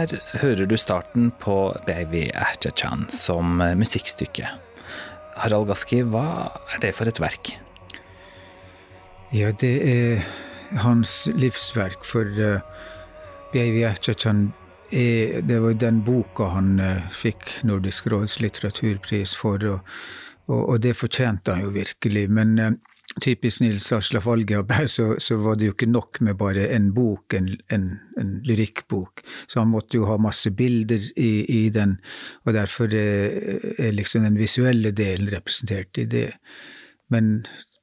Her hører du starten på Baby Achachan som musikkstykke. Harald Gaski, hva er det for et verk? Ja, det er hans livsverk. For uh, Baby Ahchachan det var den boka han uh, fikk Nordisk råds litteraturpris for, og, og, og, det fortjente han jo virkelig. Men typisk Nils Aslak Valgehaug, så, så, var det jo ikke nok med bare en bok, en, en, en lyrikkbok. Så han måtte jo ha masse bilder i, i den, og derfor er, er liksom den visuelle delen representert i det. Men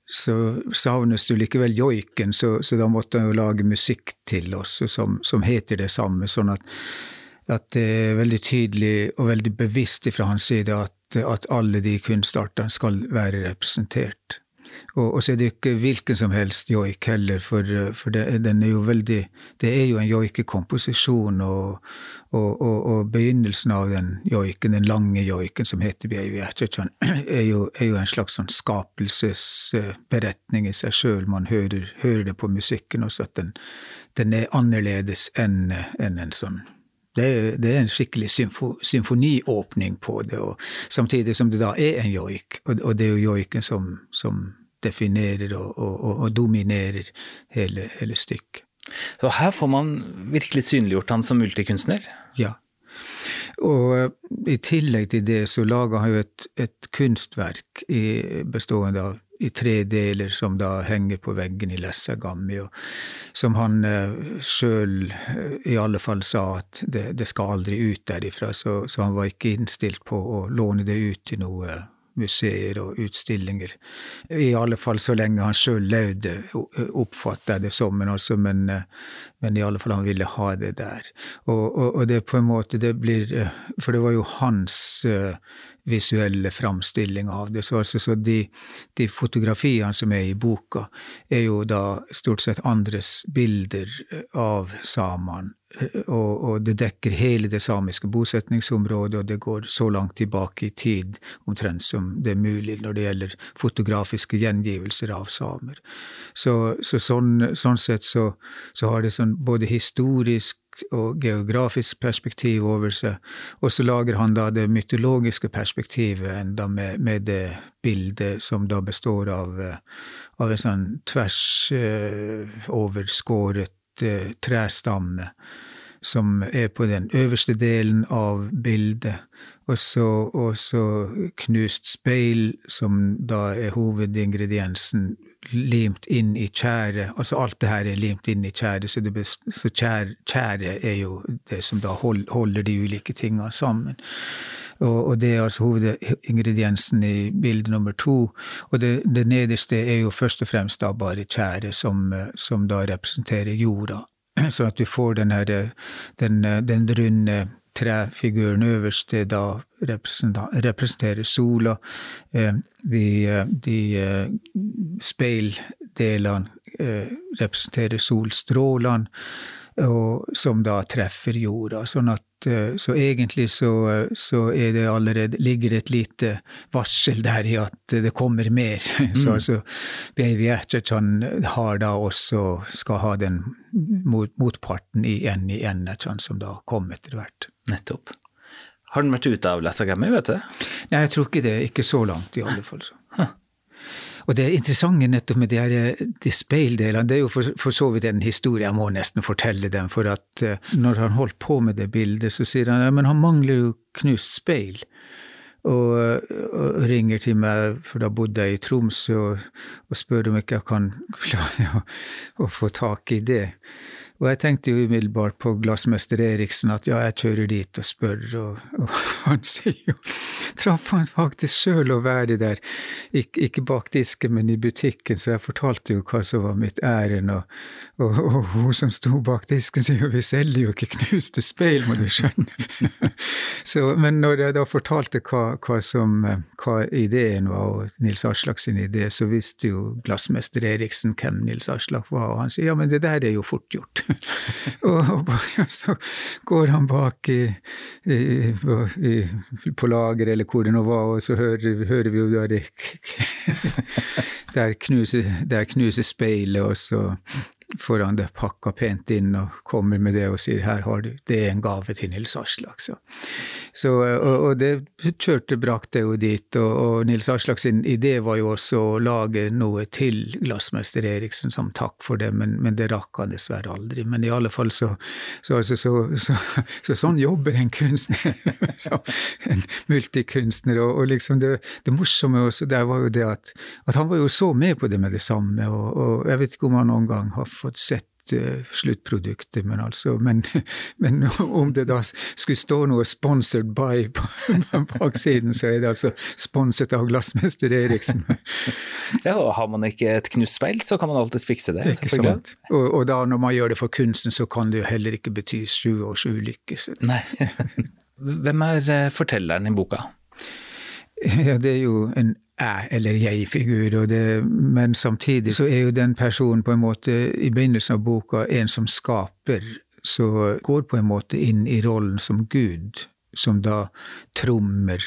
så savnes jo likevel joiken, så, så, da måtte han jo lage musikk til oss som, som heter det samme. sånn at, at, det er veldig tydelig og veldig bevisst fra hans side at, at alle de kunstartene skal være representert. Og, og, så er det ikke hvilken som helst joik heller, for, for det, den er jo veldig Det er jo en joikekomposisjon, og, og, og, begynnelsen av den joiken, den lange joiken som heter Bjeivi Ertjetsjan, er, jo, er jo en slags sånn skapelsesberetning i seg sjøl. Man hører, hører, det på musikken også, at den, den er annerledes enn en, en sånn det det er, en skikkelig symfo, symfoniåpning på det, samtidig som det da er en joik, og, og det er jo joiken som, som definerer og, og, og dominerer hele, hele, stykket. Så her får man virkelig synliggjort han som multikunstner? Ja. Og uh, i tillegg til det så laga han jo et, et kunstverk i, bestående av i tre deler som da henger på veggen i Lessagammi, og som han uh, sjøl uh, i alle fall sa at det, det skal aldri ut derifra, så, så, han var ikke innstilt på å låne det ut til noe museer og utstillinger. I alle fall så lenge han sjøl levde, oppfatta jeg det som, men, altså, men, men, i alle fall han ville ha det der. Og, og, og, det på en måte, det blir For det var jo hans visuelle framstilling av det. Så, altså, så de, de, fotografiene som er i boka, er jo da stort sett andres bilder av samene. Og, og, det dekker hele det samiske bosetningsområdet, og det går så langt tilbake i tid omtrent som det er mulig når det gjelder fotografiske gjengivelser av samer. Så, så sånn, sånn, sett så, så har det sånn både historisk og geografisk perspektiv over seg. Og så lager han da det mytologiske perspektivet enda med, med det bildet som da består av, eh, av en sånn tvers uh, overskåret uh, trestamme som er på den øverste delen av bildet, og så knust speil, som da er hovedingrediensen limt inn i tjære. Altså alt det her er limt inn i tjære, så, så tjære er jo det som da hold, holder de ulike tingene sammen. Og, og, det er altså hovedingrediensen i bilde nummer to. Og det, det, nederste er jo først og fremst da bare tjære, som, som da representerer jorda. Sånn at du får den, her, den, den runde trefiguren øverst da representerer sola. Eh, de, de eh, speildelene eh, representerer solstrålene, som da treffer jorda. Sånn at, så egentlig så, så det allerede, ligger det et lite varsel der i at det kommer mer. Mm. Så altså, Baby Ertjechan har da også, skal ha den mot, motparten i en i en, som da kommer etter hvert. Nettopp. Har den vært ute av Lessagami, vet du? Nei, jeg tror ikke det. Ikke så langt, i alle fall. Så. Huh. Og det interessante nettopp med de, her, de speildelene, det er jo for, for, så vidt en historie, jeg må nesten fortelle den, for at uh, når han holdt på med det bildet, så sier han ja, men han mangler jo knust speil. Og, og, ringer til meg, for da bodde jeg i Tromsø, og, og spør om ikke jeg kan klare å, å få tak i det. Og jeg tenkte jo umiddelbart på glassmester Eriksen, at ja, jeg kjører dit og spør, og, og han sier jo Traff han faktisk sjøl å være der, Ik ikke bak disken, men i butikken, så jeg fortalte jo hva som var mitt ærend, og, og, og, hun som sto bak disken sier jo vi selger jo ikke knuste speil, må du skjønne. så, men når jeg da fortalte hva, hva, som, hva ideen var, og Nils Aslak sin idé, så visste jo glassmester Eriksen hvem Nils Aslak var, og han sier ja, men det der er jo fort gjort. Og, så går han bak i, i, på lager, eller hvor det nå var, og så hører, hører vi jo der, der, knuser, der knuser speilet, og så får han det pakka pent inn og kommer med det og sier her har du, det er en gave til Nils Aslak. Så, så og, og, det kjørte brakte jo dit, og, og Nils Aslak sin idé var jo også å lage noe til Glassmester Eriksen som takk for det, men, men det rakk han dessverre aldri. Men i alle fall så, så, altså, så, så sånn jobber en kunstner. en multikunstner. Og, og liksom det, det, morsomme også der var jo det at, at, han var jo så med på det med det samme, og jeg vet ikke om han noen gang har fått sett uh, sluttproduktet, men altså men, men, om det da skulle stå noe 'sponsored by' på baksiden, så er det altså sponset av glassmester Eriksen. ja, og har man ikke et knust speil, så kan man alltids fikse det. det sant. Og, og, da når man gjør det for kunsten, så kan det jo heller ikke bety sju års ulykke. Nei. Hvem er eh, fortelleren i boka? Ja, det er jo en jeg- eller jeg-figur, men samtidig så er jo den personen på en måte i begynnelsen av boka en som skaper, så går på en måte inn i rollen som Gud, som da trommer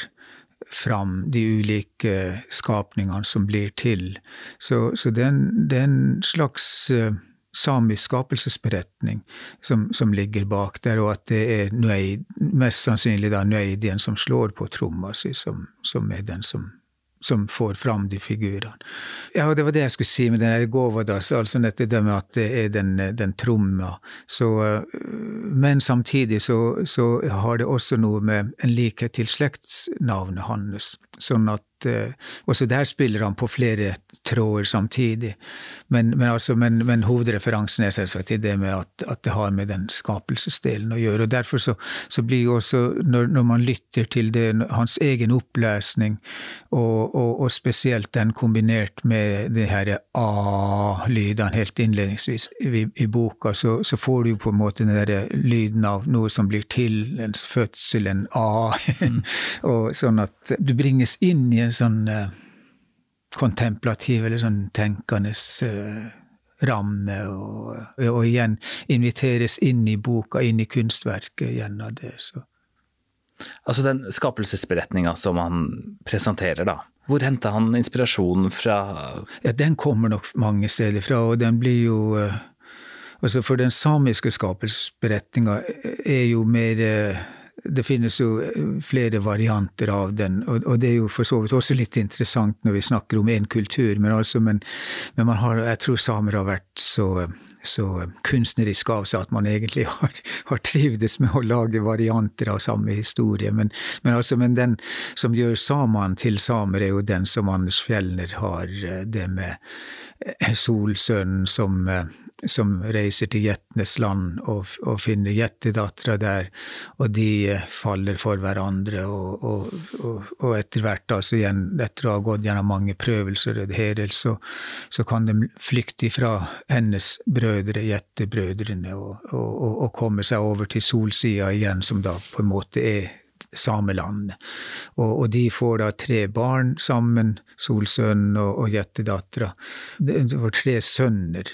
fram de ulike skapningene som blir til. Så, så det, er en, slags uh, samisk skapelsesberetning som, som, ligger bak der, og at det er nøyd, mest sannsynlig da nøydien som slår på tromma si, som, som er den som som får fram de figurene. Ja, og det var det jeg skulle si med den Govadas, altså nettopp det med at det er den, den tromma. Så, men samtidig så, så, har det også noe med en likhet til slektsnavnet hans. Sånn at uh, Også der spiller han på flere tråder samtidig. Men, men, altså, men, men hovedreferansen er selvsagt i det med at, at, det har med den skapelsesdelen å gjøre. og Derfor så, så blir jo også, når, når, man lytter til det, hans egen opplesning, og, og, og spesielt den kombinert med det her a-lydene helt innledningsvis i, i boka, så, så, får du jo på en måte den der lyden av noe som blir til, ens fødsel, en a, mm. og sånn at du bringes inn i en en sånn uh, kontemplativ eller sånn tenkende uh, ramme, og, og, igjen inviteres inn i boka, inn i kunstverket gjennom det. så. Altså den skapelsesberetninga som han presenterer, da. Hvor henta han inspirasjonen fra? Ja, Den kommer nok mange steder fra, og den blir jo uh, Altså, for den samiske skapelsesberetninga er jo mer det finnes jo eh, flere varianter av den, og, det er jo for så vidt også litt interessant når vi snakker om én kultur, men, altså, men, men man har, jeg tror samer har vært så, så kunstneriske av seg at man egentlig har, har, trivdes med å lage varianter av samme historie. Men, men, altså, men den som gjør samene til samer, er jo den som Anders Fjellner har, eh, det med eh, Solsønnen som som reiser til gjettenes land og, og finner gjettedattera der, og de eh, faller for hverandre, og, og, og etter hvert, altså igjen, etter å ha gått gjennom mange prøvelser og hedel, så, så, kan de flykte fra hennes brødre, gjettebrødrene, og, komme seg over til solsida igjen, som da på en måte er sameland. Og, og, de får da tre barn sammen, Solsønnen og, og Jettedattera. Det var tre sønner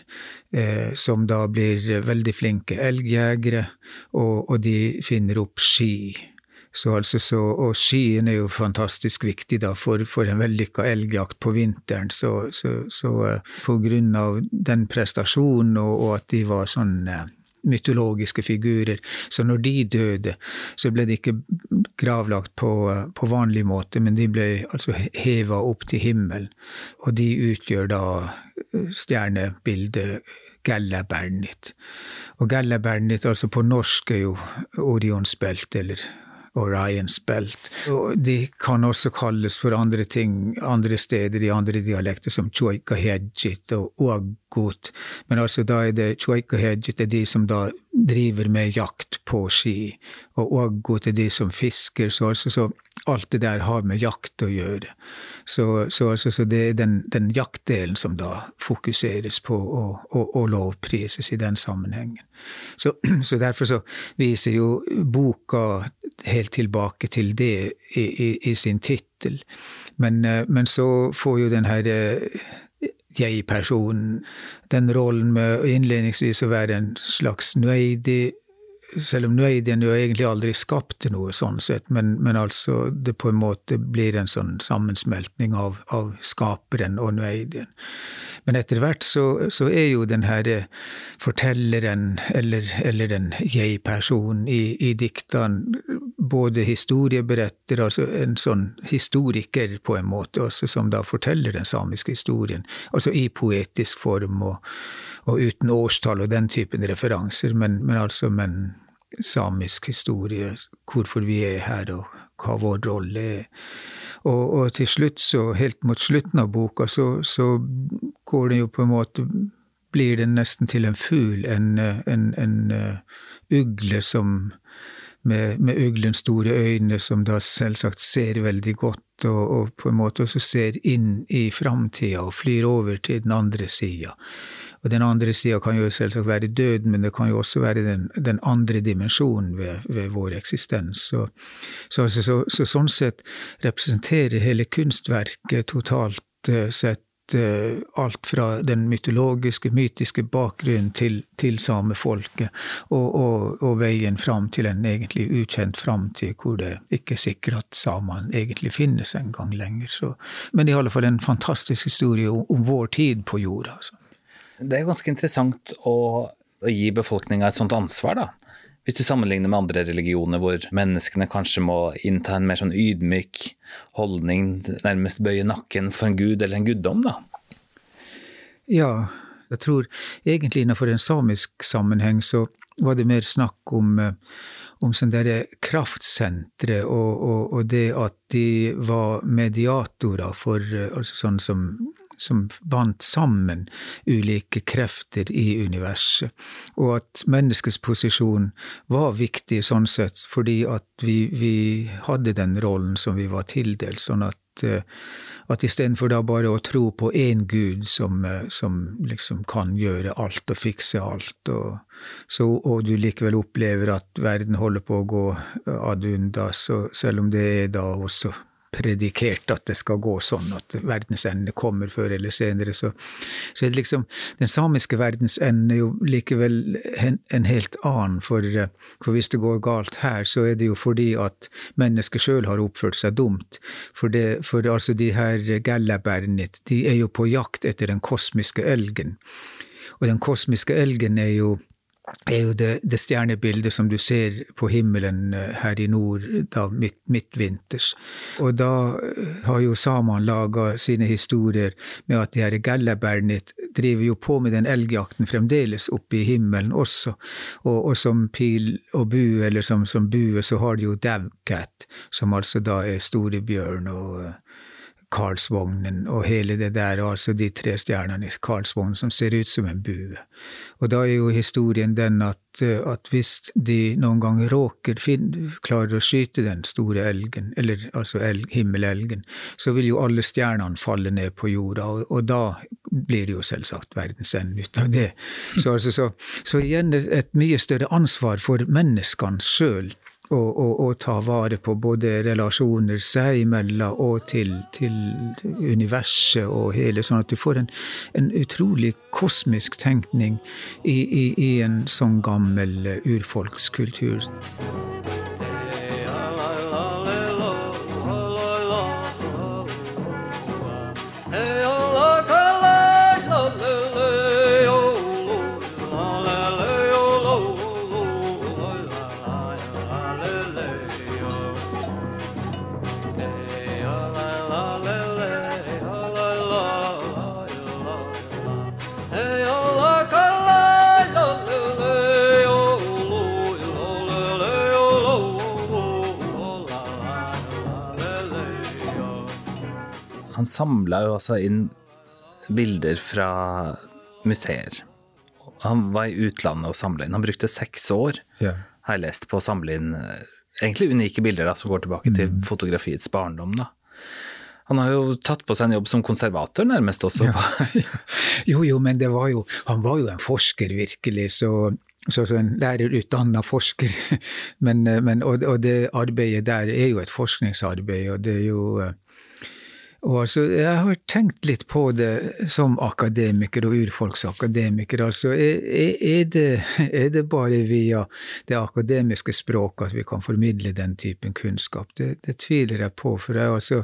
eh, som da blir veldig flinke elgjegere, og, og de finner opp ski. Så altså så, og skien er jo fantastisk viktig da for, for en vellykka elgjakt på vinteren. Så, så, så, eh, på grunn av den prestasjonen og, og at de var sånn eh, mytologiske figurer. Så når de døde, så ble de ikke gravlagt på, på vanlig måte, men de ble altså heva opp til himmelen. Og de utgjør da eh, stjernebildet Gellabernit. Og Gellabernit, altså på norsk, er jo Orionsbelt, eller Orions Belt. Og de kan også kalles for andre ting andre steder i andre dialekter, som Choikahedjit og ogot, Men altså da er det Choikahedjit er de som da driver med jakt på ski, og ogot er de som fisker. Så, altså, så alt det der har med jakt å gjøre. Så, så, altså, så det er den, den, jaktdelen som da fokuseres på og, og, og lovprises i den sammenhengen. Så, så, derfor så viser jo boka helt tilbake til det i, i, i sin tittel. Men, eh, men, så får jo den her eh, jeg-personen den rollen med innledningsvis å være en slags nøydig selv om den jo egentlig aldri skapte noe sånn sett, men, men, altså det på en måte blir en sånn sammensmeltning av, av skaperen og nueidien. Men etter hvert så, så, er jo den herre fortelleren, eller, eller den jeg-personen i, i diktene, både historieberetter, altså en sånn historiker på en måte, også som da forteller den samiske historien, altså i poetisk form og, og uten årstall og den typen referanser, men, men altså med en samisk historie, hvorfor vi er her og hva vår rolle er. Og, og, til slutt, så helt mot slutten av boka, så, så, går det jo på en måte Blir det nesten til en fugl, en, en, en uh, ugle som med, med uglens store øyne, som da selvsagt ser veldig godt, og, og på en måte også ser inn i framtida og flyr over til den andre sida. Og den andre sida kan jo selvsagt være døden, men det kan jo også være den, den andre dimensjonen ved, ved, vår eksistens. Så, så, altså, så, så, sånn sett representerer hele kunstverket totalt eh, sett Eh, alt fra den mytologiske, mytiske bakgrunnen til, til samefolket, og, og, og, veien fram til en egentlig ukjent framtid hvor det ikke er sikkert at samene egentlig finnes en gang lenger. Så, men i alle fall en fantastisk historie om, om vår tid på jorda. Altså. Det er ganske interessant å, å gi befolkninga et sånt ansvar, da. Hvis du sammenligner med andre religioner hvor menneskene kanskje må innta en mer sånn ydmyk holdning, nærmest bøye nakken for en gud eller en guddom, da? Ja, jeg tror egentlig innenfor en samisk sammenheng så var det mer snakk om, eh, om sånn derre kraftsentre, og, og, og, det at de var mediatorer for eh, altså sånn som som bandt sammen ulike krefter i universet, og at menneskets posisjon var viktig sånn sett fordi at vi, vi hadde den rollen som vi var tildelt, sånn at eh, at istedenfor da bare å tro på én gud som, eh, som, liksom kan gjøre alt og fikse alt, og, så, og, du likevel opplever at verden holder på å gå ad undas, selv om det er da også predikert at det skal gå sånn, at verdens ende kommer før eller senere, så, så liksom Den samiske verdens ende er jo likevel en, en helt annen, for, for, hvis det går galt her, så er det jo fordi at mennesket sjøl har oppført seg dumt. For, det, for altså de her gallabernit, de er jo på jakt etter den kosmiske elgen. Og den kosmiske elgen er jo er jo det, det, stjernebildet som du ser på himmelen eh, her i nord da midt, midtvinters. Og da eh, har jo samene laga sine historier med at de her gellabernit driver jo på med den elgjakten fremdeles oppe i himmelen også. Og, og som pil og bue, eller som, som bue, så har de jo Davcat, som altså da er storebjørn og eh, Karlsvognen og hele det der, altså de tre stjernene i Karlsvognen som ser ut som en bue. Og da er jo historien den at, eh, at hvis de noen gang råker klarer å skyte den store elgen, eller altså elg, himmelelgen, så vil jo alle stjernene falle ned på jorda, og, og da blir det jo selvsagt verdens ende ut av det. Så, altså, så, så igjen et mye større ansvar for menneskene sjøl og, og, og, ta vare på både relasjoner seg imellom og til, til, universet og hele, sånn at du får en, en utrolig kosmisk tenkning i, i, i en sånn gammel urfolkskultur. Samla jo altså inn bilder fra museer. Han var i utlandet og samla inn. Han brukte seks år, yeah. har jeg lest, på å samle inn eh, egentlig unike bilder da, som går tilbake til mm. fotografiets barndom. da. Han har jo tatt på seg en jobb som konservator, nærmest også. Ja. jo, jo, men det var jo, han var jo en forsker, virkelig. Så, så, så en lærerutdanna forsker. men, men, og, og, det arbeidet der er jo et forskningsarbeid, og det er jo Og altså, jeg har tenkt litt på det som akademiker og urfolksakademiker. Altså, er, er, det, er, det, bare via det akademiske språket at vi kan formidle den typen kunnskap? Det, det tviler jeg på. For jeg, altså,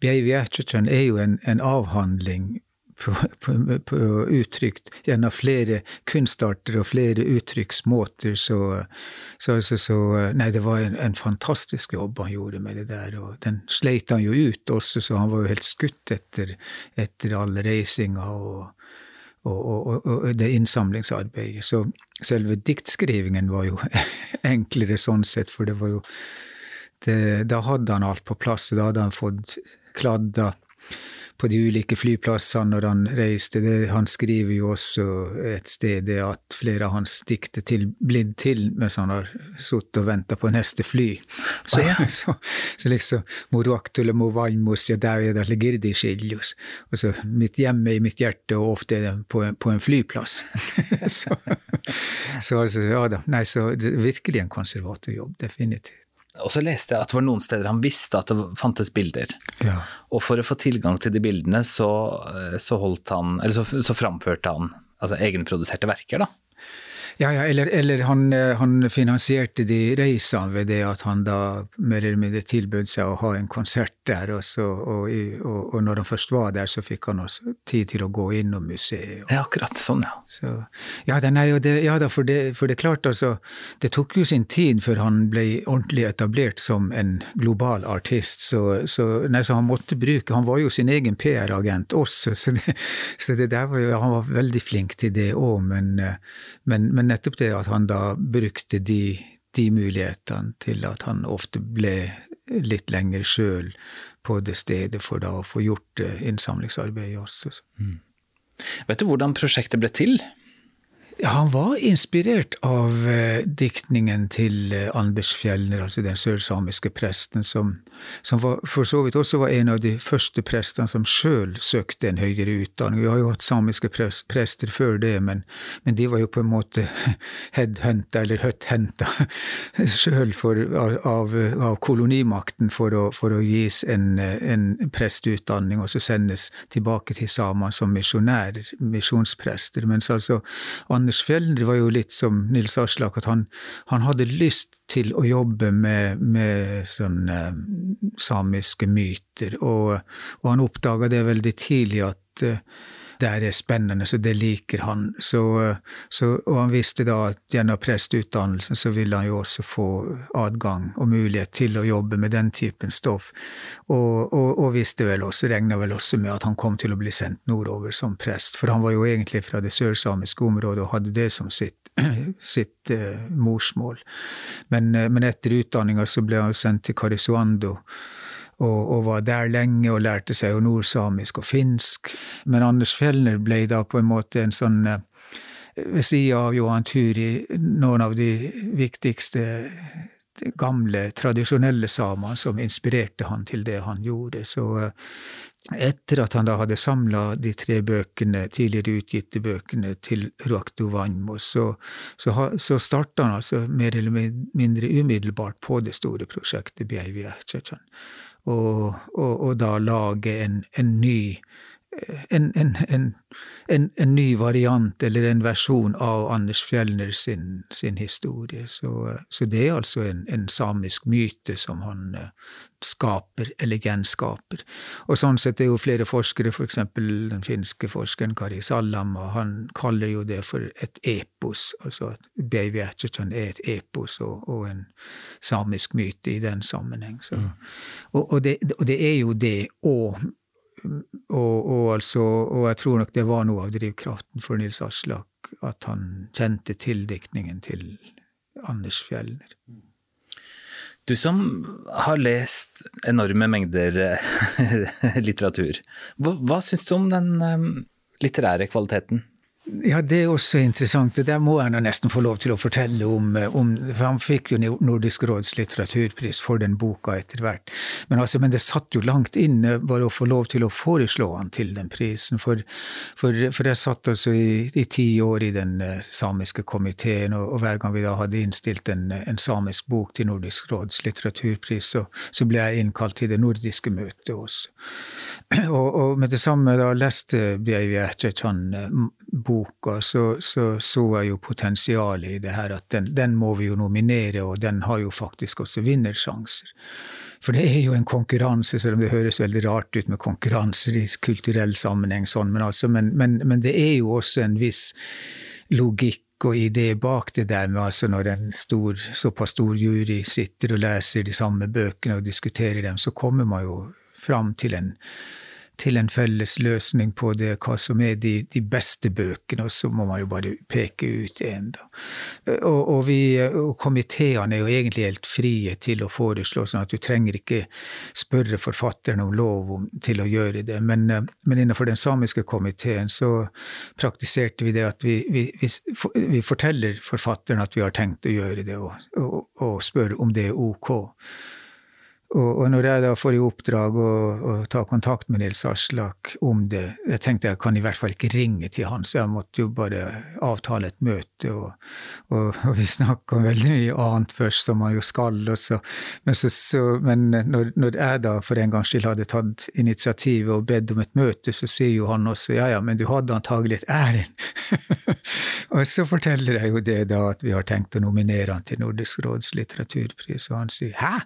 Bjeivi Ertsetjern er jo en, en avhandling på, på, på uttrykt gjennom flere kunstarter og flere uttrykksmåter. Så, så, så, så, Nei, det var en, en, fantastisk jobb han gjorde med det der. Og den sleit han jo ut også, så han var jo helt skutt etter, etter all reisinga og, og, og, og, det innsamlingsarbeidet. Så selve diktskrivingen var jo enklere sånn sett, for det var jo det, Da hadde han alt på plass, da hadde han fått kladda på de ulike flyplassene når han reiste. Det, han skriver jo også et sted at flere av hans dikt er til, blitt til mens han har sittet og venta på neste fly. Så, ja. så, så liksom Moruaktule mo valmos ja daueda legirdi Og Altså mitt hjemme i mitt hjerte, og ofte er det på, på en flyplass. så, så altså, ja da. Nei, så det er virkelig en konservatorjobb, definitivt. Og så leste jeg at det var noen steder han visste at det fantes bilder. Ja. Og for å få tilgang til de bildene, så, eh, så, han, så, så framførte han altså egenproduserte verker, da. Ja, ja, eller, eller han, eh, han, finansierte de reisene ved det at han da mer eller mindre tilbød seg å ha en konsert der, og, så, og, og, og, når han først var der, så fikk han også tid til å gå innom museet. Ja, akkurat sånn, ja. Så, ja, nei, det, ja da, for det, for det er klart, altså, det tok jo sin tid før han ble ordentlig etablert som en global artist, så, så, nei, så han måtte bruke Han var jo sin egen PR-agent også, så det, så det der var jo Han var veldig flink til det òg, men, eh, men, men men nettopp det at han da brukte de, de mulighetene til at han ofte ble litt lenger sjøl på det stedet for da å få gjort innsamlingsarbeidet også. Mm. Vet du hvordan prosjektet ble til? Han var inspirert av eh, diktningen til eh, Anders Fjellner, altså den sørsamiske presten, som, som var, for så vidt også var en av de første prestene som sjøl søkte en høyere utdanning. Vi har jo hatt samiske prester før det, men, men de var jo på en måte headhunta, eller hutthenta, sjøl av, av, kolonimakten for å, for å gis en, en presteutdanning og så sendes tilbake til samene som misjonærer, misjonsprester. Mens altså Anders Fjellner var jo litt som Nils Aslak, at han, han hadde lyst til å jobbe med, med sånne eh, samiske myter, og, og han oppdaga det veldig tidlig at det er spennende, så det liker han. Så, så, og han visste da at gjennom presteutdannelsen så ville han jo også få adgang og mulighet til å jobbe med den typen stoff. Og, og, og visste vel også, regna vel også med at han kom til å bli sendt nordover som prest, for han var jo egentlig fra det sørsamiske området og hadde det som sitt sitt uh, morsmål. Men, uh, men etter utdanninga så ble han sendt til Karisuando og, og, var der lenge og lærte seg jo nordsamisk og finsk. Men Anders Fjellner ble da på en måte en sånn eh, ved sida av Johan Turi noen av de viktigste gamle, tradisjonelle samene som inspirerte han til det han gjorde. Så eh, etter at han da hadde samla de tre bøkene, tidligere utgitte bøkene til Ruaktuvanmo, så, så, så starta han altså mer eller mindre umiddelbart på det store prosjektet Bjeivi Ertsetsjan og, og, og da lage en, en ny en, en, en, en, ny variant eller en versjon av Anders Fjellner sin, sin historie. Så, så, det er altså en, samisk myte som han uh, skaper eller gjenskaper. Og sånn sett er jo flere forskere, f.eks. For den finske forskeren Kari Sallama, han kaller jo det for et epos. Altså at Beivi Etcherton er et epos og, og, en samisk myte i den sammenheng. Så, mm. og, og, det, og det er jo det òg og, og, altså, og, jeg tror nok det var noe av drivkraften for Nils Aslak at han kjente tildiktningen til Anders Fjellner. Du som har lest enorme mengder litteratur, hva, hva syns du om den um, litterære kvaliteten? Ja, det er også interessant. Det der må jeg nesten få lov til å fortelle om. Eh, om for han fikk jo Nordisk råds litteraturpris for den boka etter hvert. Men, altså, men det satt jo langt inne bare å få lov til å foreslå han til den prisen. For, for, for jeg satt altså i, i, ti år i den uh, samiske komiteen, og, og, hver gang vi da hadde innstilt en, en samisk bok til Nordisk råds litteraturpris, så, så, ble jeg innkalt til det nordiske møtet også. Og, og med det samme da leste Bjeivi Ertjechan boka, så, så, så jeg jo potensialet i det her. At den, den, må vi jo nominere, og den har jo faktisk også vinnersjanser. For det er jo en konkurranse, selv om det høres veldig rart ut med konkurranser i kulturell sammenheng, sånn, men, altså, men, men, men det er jo også en viss logikk og idé bak det der med altså når en stor, såpass stor jury sitter og leser de samme bøkene og diskuterer dem, så kommer man jo fram til en til en felles løsning på det, hva som er de, de beste bøkene, og så må man jo bare peke ut én. Og, og, og komiteene er jo egentlig helt frie til å foreslå, sånn at du trenger ikke spørre forfatteren om lov om, til å gjøre det. Men, men, innenfor den samiske komiteen så praktiserte vi det at vi, vi, vi forteller forfatteren at vi har tenkt å gjøre det, og, og, og spør om det er ok. Og, og, når jeg da får i oppdrag å, å, ta kontakt med Nils Aslak om det Jeg tenkte jeg kan i hvert fall ikke ringe til han, så jeg måtte jo bare avtale et møte. Og, og, og vi snakka om veldig mye annet først, som man jo skal. Så, men, så, så, men når, når, jeg da for en gangs skyld hadde tatt initiativet og bedt om et møte, så sier jo han også ja ja, men du hadde antagelig et ærend. og så forteller jeg jo det da at vi har tenkt å nominere han til Nordisk råds litteraturpris, og han sier hæ?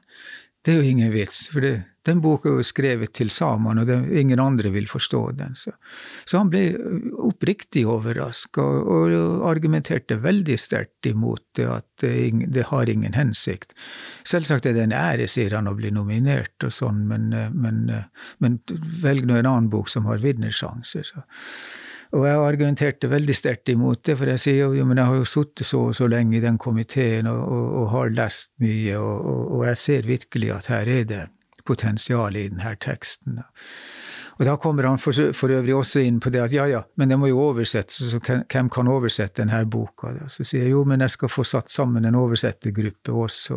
Det er jo ingen vits, for det, den boka er jo skrevet til samene, og det, ingen andre vil forstå den. Så, så han ble oppriktig overraska og, og, argumenterte veldig sterkt imot det, at det, det, har ingen hensikt. Selvsagt er det en ære, sier han, å bli nominert og sånn, men, men, men velg nå en annen bok som har vinnersjanser. Så. Og jeg argumenterte veldig sterkt imot det, for jeg sier jo, men jeg har jo sittet så og så lenge i den komiteen og, og, og har lest mye, og, og, jeg ser virkelig at her er det potensial i denne teksten. Og da kommer han for, for, øvrig også inn på det at ja ja, men det må jo oversettes, så hvem kan oversette denne boka? Så sier jeg jo, men jeg skal få satt sammen en oversettergruppe også.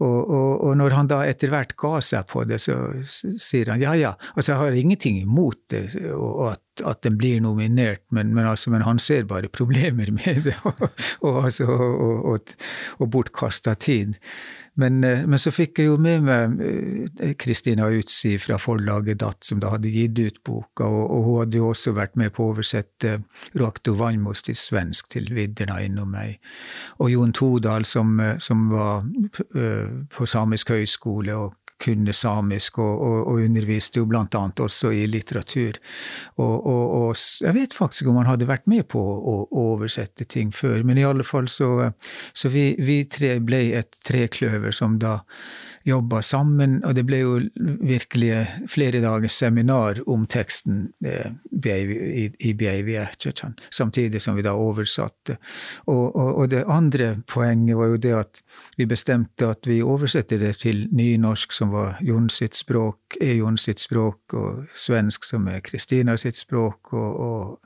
Og, og, og, når han da etter hvert ga seg på det, så sier han ja ja, altså jeg har ingenting imot det, og at at den blir nominert, men, men, altså, men, han ser bare problemer med det, og, og, altså, og, og bortkasta tid. Men, eh, men, så fikk jeg jo med meg eh, Kristina Utsi fra forlaget Datt, som da hadde gitt ut boka, og, og hun hadde jo også vært med på å oversette Roakto Vanmos til svensk til vidderne innom meg. Og Jon Todal, som, eh, som var på Samisk høgskole og kunne samisk, og, og, og, underviste jo blant annet også i litteratur. Og, og, jeg vet faktisk om han hadde vært med på å oversette ting før, men i alle fall så, så vi, vi tre ble et trekløver som da jobba sammen, og det ble jo virkelig flere dagers seminar om teksten eh, i samtidig som vi da oversatte. Og, og, og, det andre poenget var jo det at vi bestemte at vi oversetter det til nynorsk, som var Jon sitt språk, er Jon sitt språk, og svensk, som er Kristina sitt språk, og,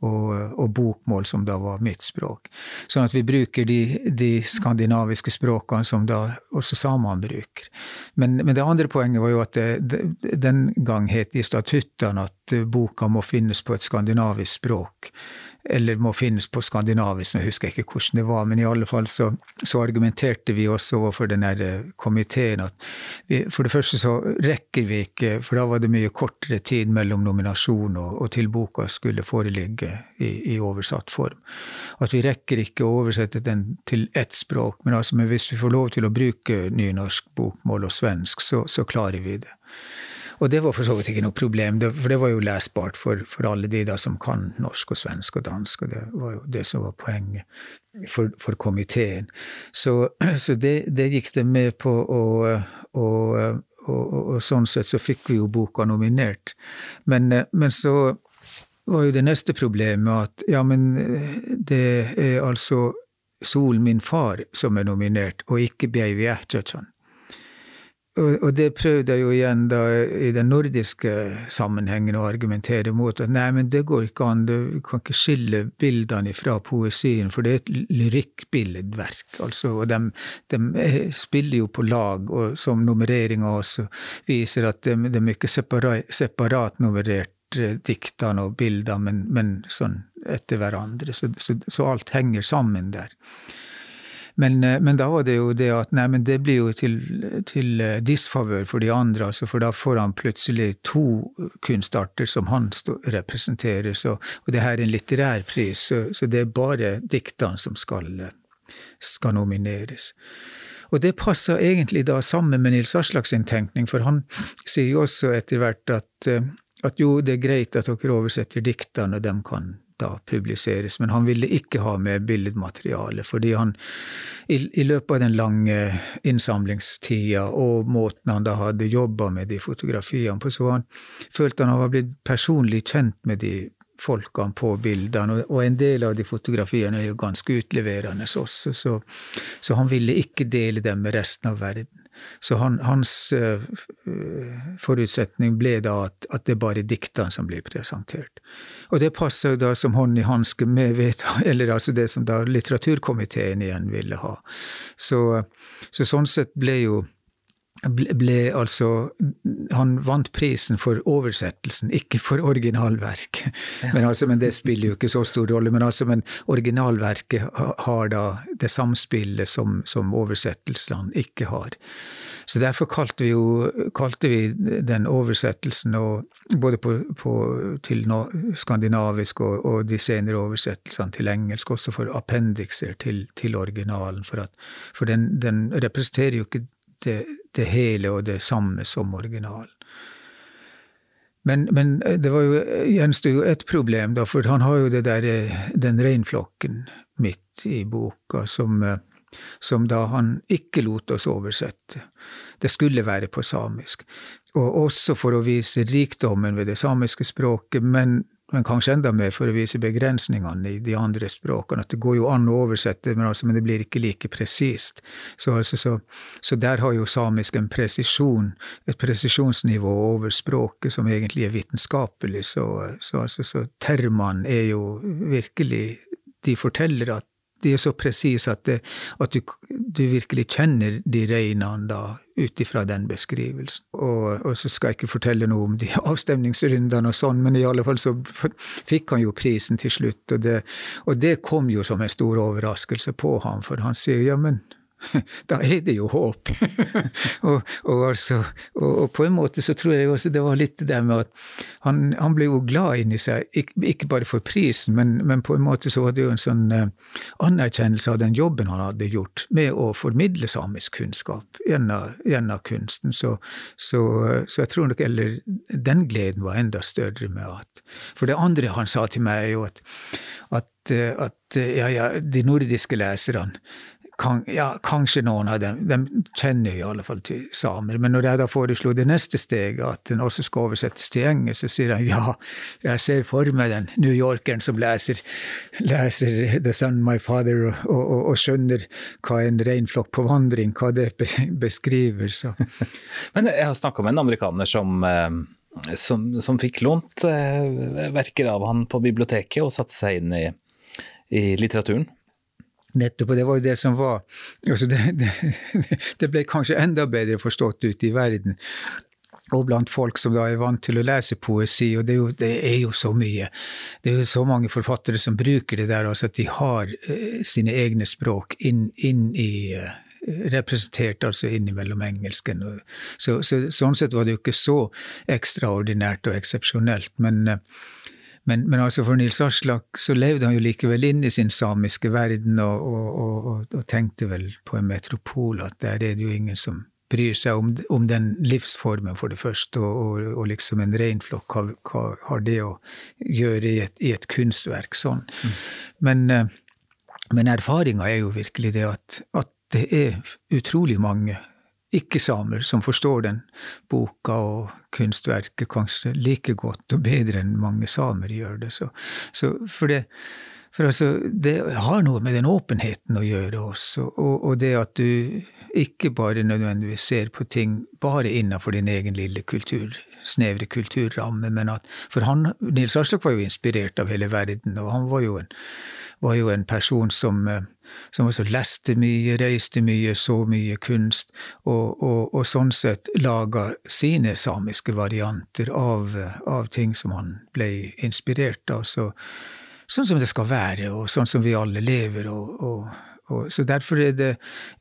og, bokmål, som da var mitt språk. Sånn at vi bruker de, de skandinaviske språkene som da også samene bruker. Men, men, det andre poenget var jo at det, det, den gang het i statuttene at boka må finnes på et skandinavisk språk eller må finnes på skandinavisk, jeg husker ikke hvordan det var, men i alle fall så, så argumenterte vi også overfor den eh, komiteen at vi, for det første så rekker vi ikke, for da var det mye kortere tid mellom nominasjon og, og til boka skulle foreligge i, i, oversatt form, at vi rekker ikke å oversette den til ett språk, men, altså, men hvis vi får lov til å bruke nynorsk, bokmål og svensk, så, så klarer vi det. Og det var for så vidt ikke noe problem, for det var jo lesbart for, for, alle de da som kan norsk og svensk og dansk, og det var jo det som var poenget for, for komiteen. Så, så det, det, gikk det med på, og, og, og, og, sånn sett så fikk vi jo boka nominert. Men, men så var jo det neste problemet at ja, men det er altså Sol, min far, som er nominert, og ikke Bjeivi Ertjøtjan. Og, det prøvde jeg jo igjen da i den nordiske sammenhengen å argumentere mot. At nei, men det går ikke an, du kan ikke skille bildene fra poesien, for det er et lyrikkbilledverk. Altså, og de, de, spiller jo på lag, og som nummereringa også viser at de, de er ikke separat, separat nummerert eh, diktene og bildene, men, men sånn etter hverandre. Så, så, så alt henger sammen der. Men, eh, men, da var det jo det at nei, men det blir jo til, til eh, disfavør for de andre, altså, for da får han plutselig to kunstarter som han representerer. Så, og det her er en litterær pris, så, så det er bare diktene som skal, skal nomineres. Og det passer egentlig da sammen med Nils Aslak sin tenkning, for han sier jo også etter hvert at, eh, at jo, det er greit at dere oversetter diktene, og de kan da publiseres, men han ville ikke ha med billedmateriale, fordi han i, i løpet av den lange innsamlingstida og måten han da hadde jobba med de fotografiene på, så han følte han var blitt personlig kjent med de folkene på bildene, og, en del av de fotografiene er jo ganske utleverende også, så, så han ville ikke dele dem med resten av verden. Så han, hans uh, forutsetning ble da at, at det er bare diktene som blir presentert. Og det passer da som hånd i hanske med vedtak, eller altså det som da litteraturkomiteen igjen ville ha. Så, så sånn sett ble jo ble, ble, altså Han vant prisen for oversettelsen, ikke for originalverk. Ja. Men, altså, men det spiller jo ikke så stor rolle. Men, altså, men originalverket har da det samspillet som, som oversettelsene ikke har. Så derfor kalte vi jo kalte vi den oversettelsen, både på, på, til no, skandinavisk og, og, de senere oversettelsene til engelsk, også for appendikser til, til originalen. For, at, for den, den, representerer jo ikke det, det, hele og det samme som originalen. Men, men det var jo, gjenstår jo et problem, da, for han har jo det der, den reinflokken midt i boka som som da han ikke lot oss oversette. Det skulle være på samisk. Og også for å vise rikdommen ved det samiske språket, men, men kanskje enda mer for å vise begrensningene i de andre språkene. At det går jo an å oversette, men, altså, men det blir ikke like presist. Så, altså, så, så, der har jo samisk en presisjon, et presisjonsnivå over språket som egentlig er vitenskapelig. Så, så, altså, så termene er jo virkelig De forteller at de er så presise at, at du, du, virkelig kjenner de reinene da, ut ifra den beskrivelsen. Og, og, så skal jeg ikke fortelle noe om de avstemningsrundene og sånn, men i alle fall så fikk han jo prisen til slutt, og det, og det kom jo som en stor overraskelse på ham, for han sier ja, men da er det jo håp. og, og, altså, og, og, på en måte så tror jeg også det var litt det med at han, han ble jo glad inni seg, ikke, bare for prisen, men, men, på en måte så var det jo en sånn uh, anerkjennelse av den jobben han hadde gjort med å formidle samisk kunnskap gjennom, gjennom kunsten. Så, så, så, jeg tror nok eller den gleden var enda større med at For det andre han sa til meg, er jo at, at, at ja, ja, de nordiske leserne ja, kanskje noen av dem. De kjenner i alle fall til samer. Men når jeg da foreslo det neste steget, at den også skal oversettes til engelsk, så sier han ja, jeg ser for meg den New Yorkeren som leser, leser The Sun My Father og, og, og, skjønner hva en reinflokk på vandring, hva det beskriver. Så. Men jeg har snakka med en amerikaner som eh, som, som, fikk lånt eh, verker av han på biblioteket og satte seg inn i, i litteraturen. Nettopp, og det var jo det som var altså det, det, det, ble kanskje enda bedre forstått ute i verden. Og blant folk som da er vant til å lese poesi, og det er jo, det er jo så mye. Det er jo så mange forfattere som bruker det der, altså at de har eh, sine egne språk inn, inn i eh, representert altså innimellom engelsken. Så, så, sånn sett var det jo ikke så ekstraordinært og eksepsjonelt. Men eh, men, men, altså for Nils Aslak så levde han jo likevel inn i sin samiske verden og, og, og, og, tenkte vel på en metropol at der er det jo ingen som bryr seg om, om den livsformen, for det første, og, liksom en reinflokk, hva, hva, har det å gjøre i et, i et kunstverk sånn? Mm. Men, eh, men erfaringa er jo virkelig det at, at det er utrolig mange ikke-samer som forstår den boka og kunstverket kanskje like godt og bedre enn mange samer gjør det. Så, så for det, For altså, det har noe med den åpenheten å gjøre også, og, og det at du ikke bare nødvendigvis ser på ting bare innenfor din egen lille kultur, snevre kulturramme, men at For han, Nils Aslak var jo inspirert av hele verden, og han var jo en, var jo en person som, eh, som også leste mye, reiste mye, så mye kunst, og, og, og sånn sett laga sine samiske varianter av, av, ting som han ble inspirert av. Så, sånn som det skal være, og sånn som vi alle lever. og, og og så Derfor er det,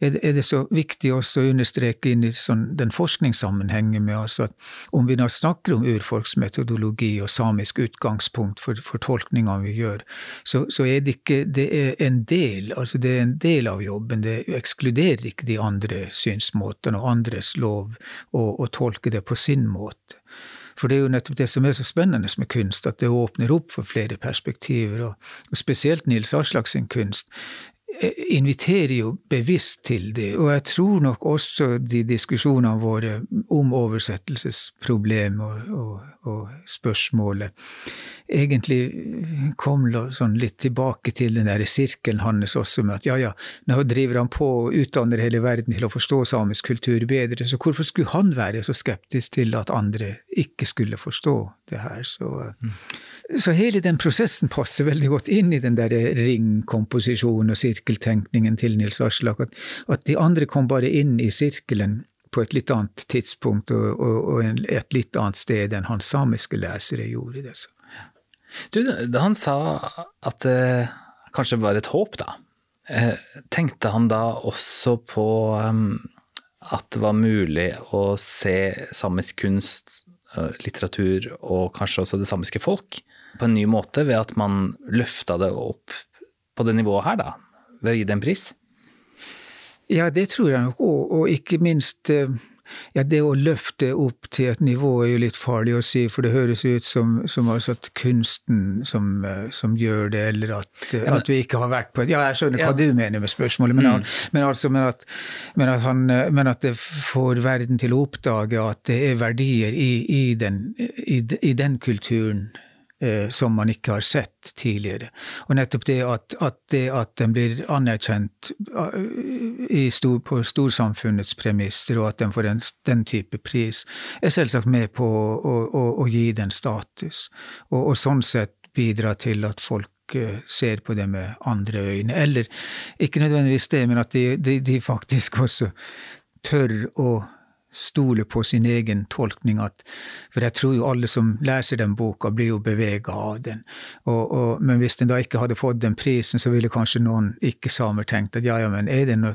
er det, så viktig også å understreke inn i sånn, den forskningssammenhengen med altså at om vi nå snakker om urfolks metodologi og samisk utgangspunkt for, for tolkningene vi gjør, så, så, er det ikke det er en del altså det er en del av jobben. Det ekskluderer ikke de andre synsmåtene og andres lov å tolke det på sin måte. For det er jo nettopp det som er så spennende med kunst, at det åpner opp for flere perspektiver, og, spesielt Nils Aslak sin kunst inviterer jo bevisst til det, og jeg tror nok også de diskusjonene våre om oversettelsesproblem og, og, og, spørsmålet egentlig kom sånn litt tilbake til den der sirkelen hans også med at ja, ja, nå driver han på og utdanner hele verden til å forstå samisk kultur bedre, så hvorfor skulle han være så skeptisk til at andre ikke skulle forstå det her? Så mm. Så hele den prosessen passer veldig godt inn i den der ringkomposisjonen og sirkeltenkningen til Nils Aslak. At, at, de andre kom bare inn i sirkelen på et litt annet tidspunkt og, og, og et litt annet sted enn hans samiske lesere gjorde det. Du, han sa at det kanskje var et håp, da. Eh, tenkte han da også på um, at det var mulig å se samisk kunst, eh, litteratur og kanskje også det samiske folk på en ny måte ved at man løfta det opp på det nivået her, da? Ved å gi det en pris? Ja, det tror jeg nok òg, og ikke minst eh, ja, det å løfte opp til et nivå er jo litt farlig å si, for det høres ut som, som altså at kunsten som, eh, som, gjør det, eller at, ja, men, at, vi ikke har vært på Ja, jeg skjønner ja. hva du mener med spørsmålet, men, mm. men altså, men at, men, at han, men at, det får verden til å oppdage at det er verdier i, i, den, i, i den kulturen eh, som man ikke har sett tidligere. Og nettopp det at, at, det at den blir anerkjent uh, stor, på storsamfunnets premisser, og at den får en, den type pris, er selvsagt med på å, å, å gi den status, og, og, sånn sett bidra til at folk eh, ser på det med andre øyne. Eller ikke nødvendigvis det, men at de, de, de faktisk også tør å stole på sin egen tolkning. At, for jeg tror jo alle som leser den boka, blir jo bevega av den. Og, og, men hvis den da ikke hadde fått den prisen, så ville kanskje noen ikke-samer tenkt at ja, ja, men er den,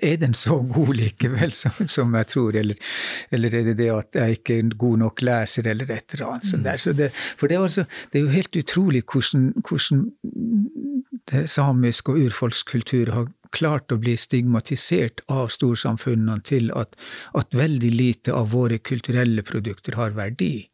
er den så god likevel som, som jeg tror, eller, eller, er det det at jeg ikke er god nok leser, eller et eller annet sånt der. Så det, for det er, altså, det er jo helt utrolig hvordan, hvordan det samisk og urfolkskultur har klart å bli stigmatisert av storsamfunnene til at, at veldig lite av våre kulturelle produkter har verdi.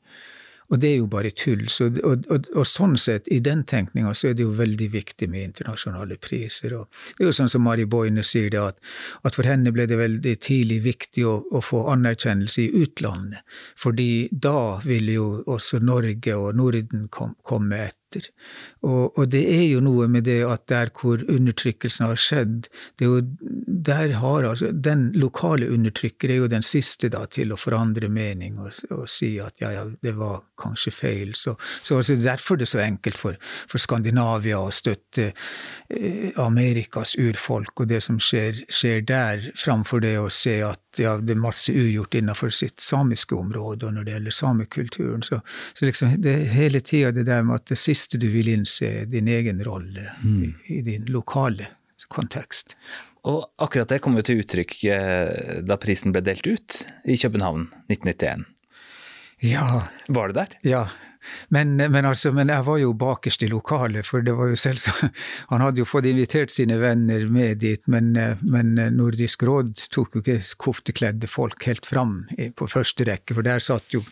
Og det er jo bare tull. Så, og, og, og, sånn sett, i den tenkninga, så er det jo veldig viktig med internasjonale priser. Og det er jo sånn som Mari Boine sier det, at, at, for henne ble det veldig tidlig viktig å, å, få anerkjennelse i utlandet. Fordi da ville jo også Norge og Norden kom, komme etter. Og, og, det er jo noe med det at der hvor undertrykkelsen har skjedd, det er jo der har altså Den lokale undertrykker er jo den siste da til å forandre mening og, og si at ja, ja, det var kanskje feil. Så, så altså, derfor er det så enkelt for, for Skandinavia å støtte eh, Amerikas urfolk og det som skjer, skjer der, framfor det å se at ja, det er masse ugjort innenfor sitt samiske område og når det gjelder samekulturen. Så, så liksom det hele tida det der med at det siste du vil innse, din egen rolle mm. i, i, din lokale kontekst. Og akkurat det kom jo til uttrykk eh, da prisen ble delt ut i København 1991. Ja. Var det der? Ja, men, men, altså, men jeg var jo bakerst i lokalet, for det var jo selvsagt Han hadde jo fått invitert sine venner med dit, men, men Nordisk råd tok jo ikke koftekledde folk helt fram på første rekke, for der satt jo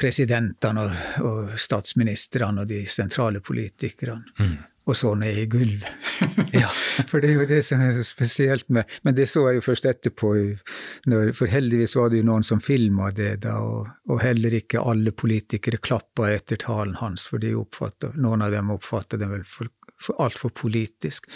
presidentene og, og statsministrene og de sentrale politikerne. Mm og så ned i gulvet. ja. For det er jo det som er så spesielt med Men det så jeg jo først etterpå, når, for heldigvis var det jo noen som filma det da, og, og, heller ikke alle politikere klappa etter talen hans, for de noen av dem oppfatta den vel for, altfor politisk.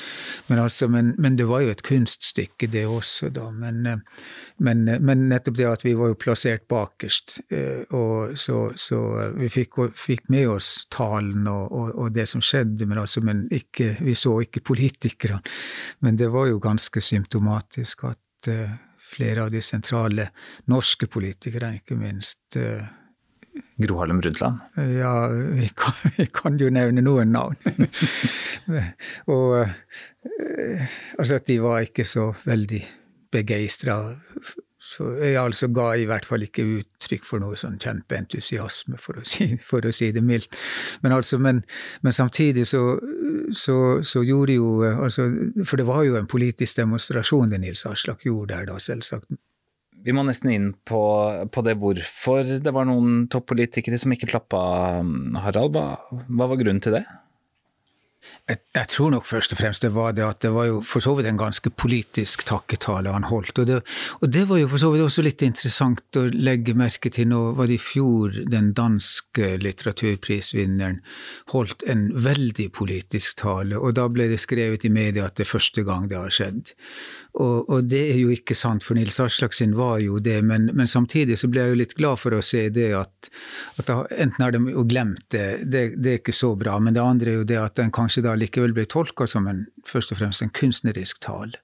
Men, altså, men, men, det var jo et kunststykke, det også, da. Men, eh, men, eh, men nettopp det at vi var jo plassert bakerst, eh, og så, så vi fikk, fikk, med oss talen og, og, og, det som skjedde, men, altså, ikke, vi så ikke politikerne. Men det var jo ganske symptomatisk at flere av de sentrale norske politikerne, ikke minst, Gro Harlem Brundtland? Ja, vi kan, vi kan, jo nevne noen navn. og eh, altså at de var ikke så veldig begeistra. Jeg altså ga i hvert fall ikke uttrykk for noe sånn kjempeentusiasme, for å si, for å si det mildt. Men, altså, men, men samtidig så, så, så, gjorde jo altså, For det var jo en politisk demonstrasjon det Nils Aslak gjorde der, da, selvsagt. Vi må nesten inn på, på det hvorfor det var noen toppolitikere som ikke klappa Harald. Hva, hva var grunnen til det? Jeg, jeg, tror nok først og fremst det var det at det var jo for så vidt en ganske politisk takketale han holdt. Og det, og det var jo for så vidt også litt interessant å legge merke til. Nå var det i fjor den danske litteraturprisvinneren holdt en veldig politisk tale, og da ble det skrevet i media at det er første gang det har skjedd. Og, og, det er jo ikke sant, for Nils Aslak sin var jo det, men, men, samtidig så ble jeg jo litt glad for å se det at, at da, enten har de jo glemt det, det, det, er ikke så bra, men det andre er jo det at den kanskje da likevel ble tolka som en, først og fremst en kunstnerisk tale.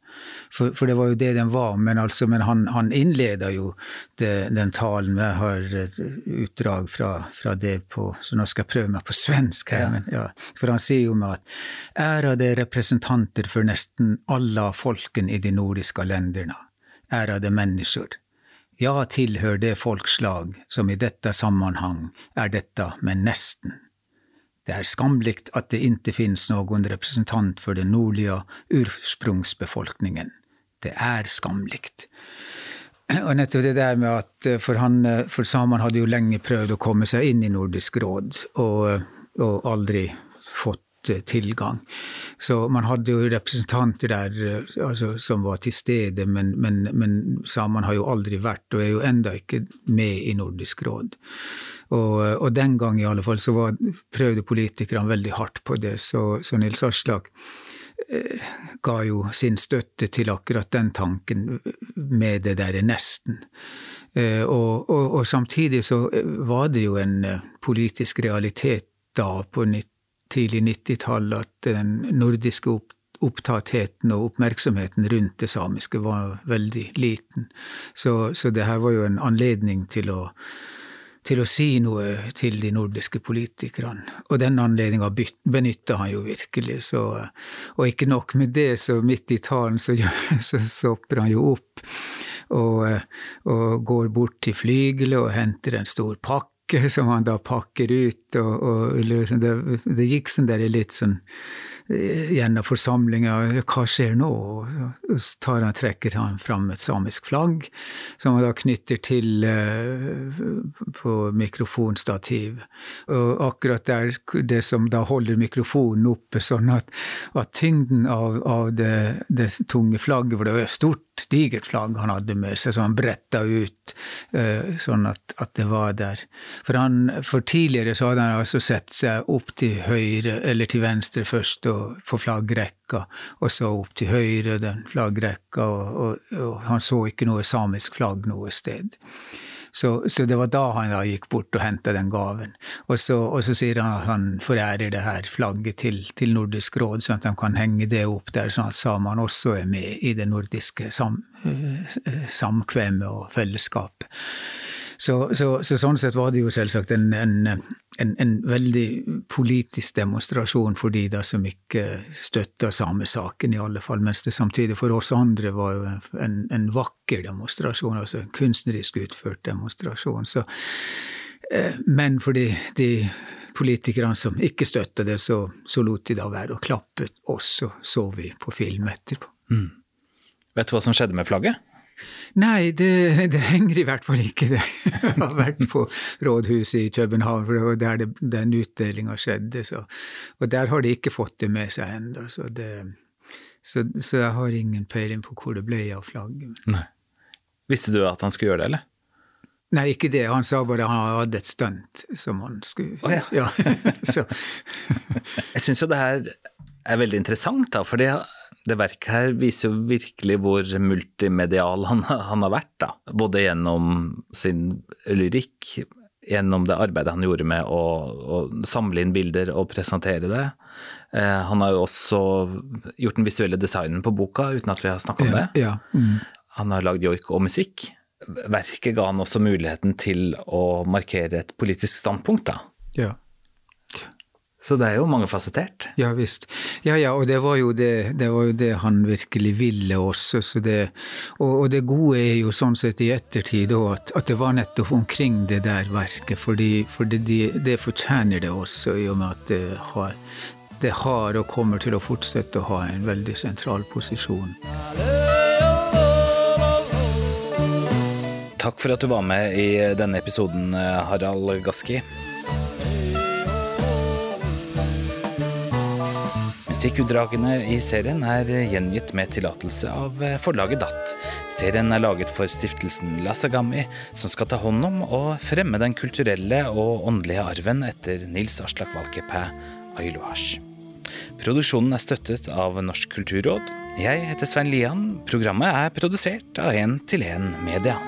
For, for, det var jo det den var. Men, altså, men han, han innleda jo det, den talen. Jeg har et utdrag fra, fra, det på Så nå skal jeg prøve meg på svensk her. Ja. Men, ja. For han sier jo med at ærede representanter for nesten alle folken i de nordiske länderna, ærede mennesker. Jeg tilhører det folkslag som i dette sammanhang er dette med nesten. Det er skamligt at det ikke finnes noen representant for den nordlige ursprungsbefolkningen. Det er skamligt. Og nettopp det der med at For, han, for samene hadde jo lenge prøvd å komme seg inn i Nordisk råd, og, og aldri fått tilgang. Så man hadde jo representanter der altså, som var til stede, men, men, men samene har jo aldri vært, og er jo enda ikke med i Nordisk råd. Og, og, den gang i alle fall så var, prøvde politikerne veldig hardt på det, så, så Nils Aslak eh, ga jo sin støtte til akkurat den tanken med det derre nesten. Eh, og, og, og, samtidig så var det jo en eh, politisk realitet da, på tidlig 90-tall, at den nordiske opp, opptattheten og oppmerksomheten rundt det samiske var veldig liten. Så, så det her var jo en anledning til å til å si noe til de nordiske politikerne. Og den anledninga benytta han jo virkelig. Så, og ikke nok med det, så midt i talen så, så stopper han jo opp og, og går bort til flygelet og henter en stor pakke som han da pakker ut. Og, og det, det, gikk sånn der litt sånn gjennom forsamlinga hva skjer nå? Og så han, trekker han fram et samisk flagg, som han da knytter til uh, på mikrofonstativ. Og akkurat der, det som da holder mikrofonen oppe, sånn at, at tyngden av, av det, det, tunge flagget, for det var et stort, digert flagg han hadde med seg, så han bretta ut uh, sånn at, at, det var der. For, han, for tidligere så hadde han altså sett seg opp til høyre, eller til venstre først, og på flaggrekka, og så opp til høyre den flaggrekka, og, og, og, han så ikke noe samisk flagg noe sted. Så, så det var da han da gikk bort og henta den gaven. Og så, og så, sier han at han forærer det her flagget til, til, Nordisk råd, sånn at de kan henge det opp der, sånn at samene også er med i det nordiske sam, eh, samkvemmet og fellesskapet. Så, så, så, sånn sett var det jo selvsagt en, en, en, en veldig politisk demonstrasjon for de da som ikke støtta samesaken, i alle fall. Mens det samtidig for oss andre var jo en, vakker demonstrasjon, altså en kunstnerisk utført demonstrasjon. Så, eh, men for de, de politikerne som ikke støtta det, så, så, lot de da være å klappe oss, og så vi på film etterpå. Mm. Vet du hva som skjedde med flagget? Nei, det, det, henger i hvert fall ikke der. Jeg har vært på rådhuset i København, for det var der det, den utdelinga skjedde. Så. Og der har de ikke fått det med seg ennå. Så, så, så, jeg har ingen peiling på hvor det ble av flagget. Nei. Visste du at han skulle gjøre det, eller? Nei, ikke det. Han sa bare han hadde et stunt som han skulle oh, ja. ja. så. Jeg syns jo det her er veldig interessant, da, for det, det verket her viser jo virkelig hvor multimedial han, han har vært. da. Både gjennom sin lyrikk, gjennom det arbeidet han gjorde med å, å samle inn bilder og presentere det. Eh, han har jo også gjort den visuelle designen på boka, uten at vi har snakka om det. Ja, mm. Han har lagd joik og musikk. Verket ga han også muligheten til å markere et politisk standpunkt, da. Ja. Så det er jo mangefasettert. Ja visst. Ja ja, og det var jo det, det, var jo det han virkelig ville også. Det, og, og, det gode er jo sånn sett i ettertid òg at, at, det var nettopp omkring det der verket. Fordi, for det, det, fortjener det også, i og med at det har, det har og kommer til å fortsette å ha en veldig sentral posisjon. Takk for at du var med i denne episoden, Harald Gaski. Musikkutdragene i serien er gjengitt med tillatelse av forlaget DAT. Serien er laget for stiftelsen Lasagami, som skal ta hånd om og fremme den kulturelle og åndelige arven etter Nils Aslak Valkeapää Ailuasj. Produksjonen er støttet av Norsk kulturråd. Jeg heter Svein Lian. Programmet er produsert av 1 til 1 Media.